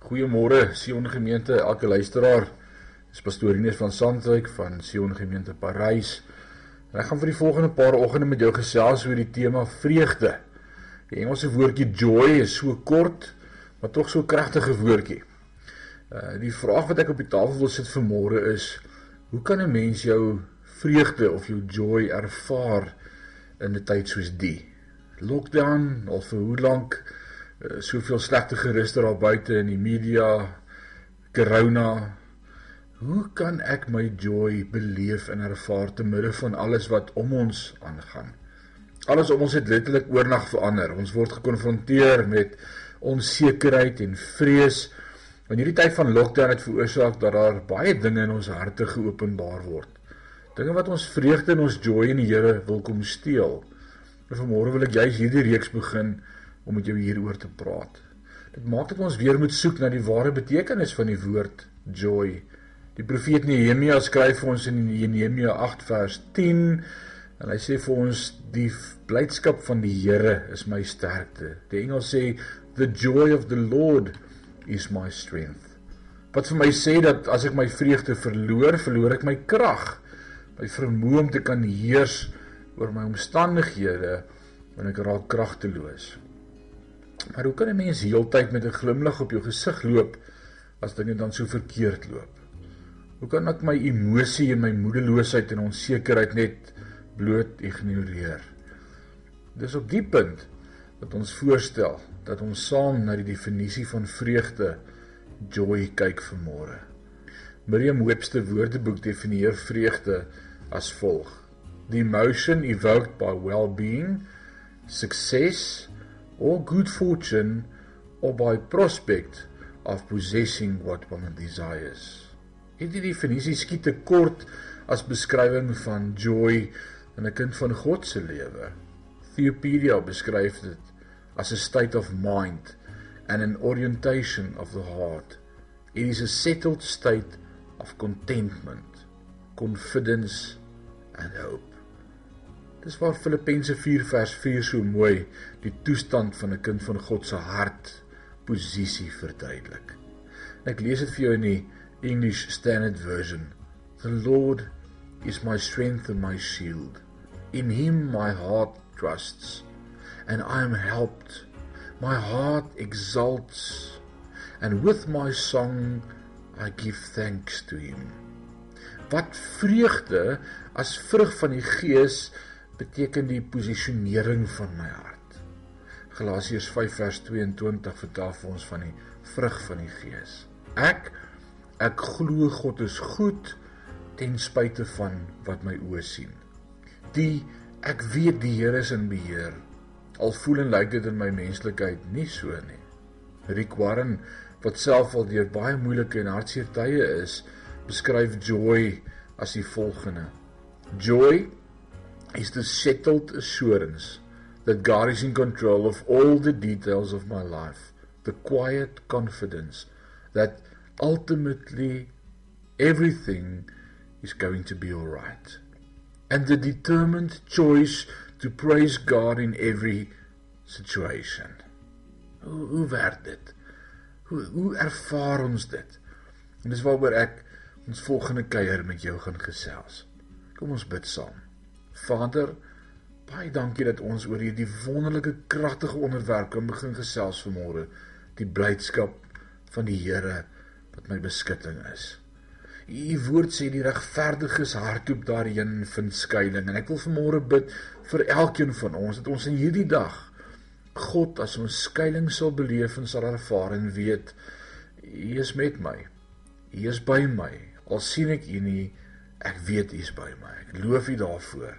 Goeiemôre Sion Gemeente, elke luisteraar. Dis pastoor Ines van Sandwyk van Sion Gemeente Parys. En ek gaan vir die volgende paar oggende met jou gesels oor die tema vreugde. Die Engelse woordjie joy is so kort, maar tog so kragtige woordjie. Uh die vraag wat ek op die tafel wil sit vir môre is: Hoe kan 'n mens jou vreugde of jou joy ervaar in 'n tyd soos die? Lockdown of vir hoe lank? Eh, soveel slegte geruster daar buite in die media. Corona. Hoe kan ek my joy beleef en ervaar te midde van alles wat om ons aangaan? Alles om ons het letterlik oornag verander. Ons word gekonfronteer met onsekerheid en vrees. In hierdie tyd van lockdown het veroorsaak dat daar baie dinge in ons harte geopenbaar word. Dinge wat ons vreugde en ons joy in die Here wil kom steel. En vanmôre wil ek juist hierdie reeks begin om met jou hieroor te praat. Dit maak dat ons weer moet soek na die ware betekenis van die woord joy. Die profeet Nehemia skryf vir ons in Nehemia 8 vers 10 en hy sê vir ons die blydskap van die Here is my sterkte. Die engel sê the joy of the Lord is my strength. Wat vir my sê dat as ek my vreugde verloor, verloor ek my krag, my vermoë om te kan heers oor my omstandighede wanneer ek raak kragteloos. Maar hoe kan 'n mens heeltyd met 'n glimlag op jou gesig loop as dinge dan so verkeerd loop? Hoe kan ek my emosie en my moedeloosheid en onsekerheid net bloot ignoreer? Dis op die punt dat ons voorstel dat ons saam na die definisie van vreugde joy kyk vanmôre. Merriam-Webster Woordeboek definieer vreugde as volg: The emotion evoked by well-being, success, or good fortune or by prospect of possessing what one desires. Hierdie definisie skiet te kort as beskrywing van joy in 'n kind van God se lewe. Theopedia beskryf dit as a state of mind and an orientation of the heart. It is a settled state of contentment, confidence and hope. Dis waar Filippense 4 vers 4 so mooi die toestand van 'n kind van God se hart posisie verduidelik. Ek lees dit vir jou in die English Standard Version. The Lord is my strength and my shield. In him my heart trusts and I am helped. My heart exalts and with my song I give thanks to him. Wat vreugde as vrug van die gees beteken die posisionering van my hart. Galasiërs 5 vers 22 vertel vir ons van die vrug van die Gees. Ek ek glo God is goed ten spyte van wat my oë sien. Die ek weet die Here is in beheer. Al voel en lyk dit in my menslikheid nie so nie. Rick Warren wat self al deur baie moeilike en hartseer tye is, beskryf joy as die volgende: Joy is the settled assurance that God is in control of all the details of my life, the quiet confidence that ultimately everything is going to be all right, and the determined choice to praise God in every situation. Hoe hoe werk dit? Hoe hoe ervaar ons dit? En dis waaroor ek ons volgende kuier met jou gaan gesels. Kom ons bid saam. Vader, baie dankie dat ons oor hierdie wonderlike kragtige onderwerp kan begin gesels vanmôre. Die blydskap van die Here wat my beskutting is. U woord sê die regverdiges hardloop daarheen vind skuilings en ek wil vanmôre bid vir elkeen van ons dat ons in hierdie dag God as ons skuilings sal beleef en sal ervaar en weet U is met my. U is by my. Al sien ek U nie, ek weet U is by my. Ek loof U daarvoor